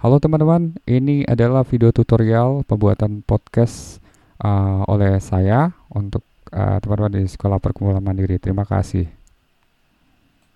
Halo teman-teman, ini adalah video tutorial pembuatan podcast uh, oleh saya untuk uh, teman-teman di Sekolah Perkumpulan Mandiri. Terima kasih.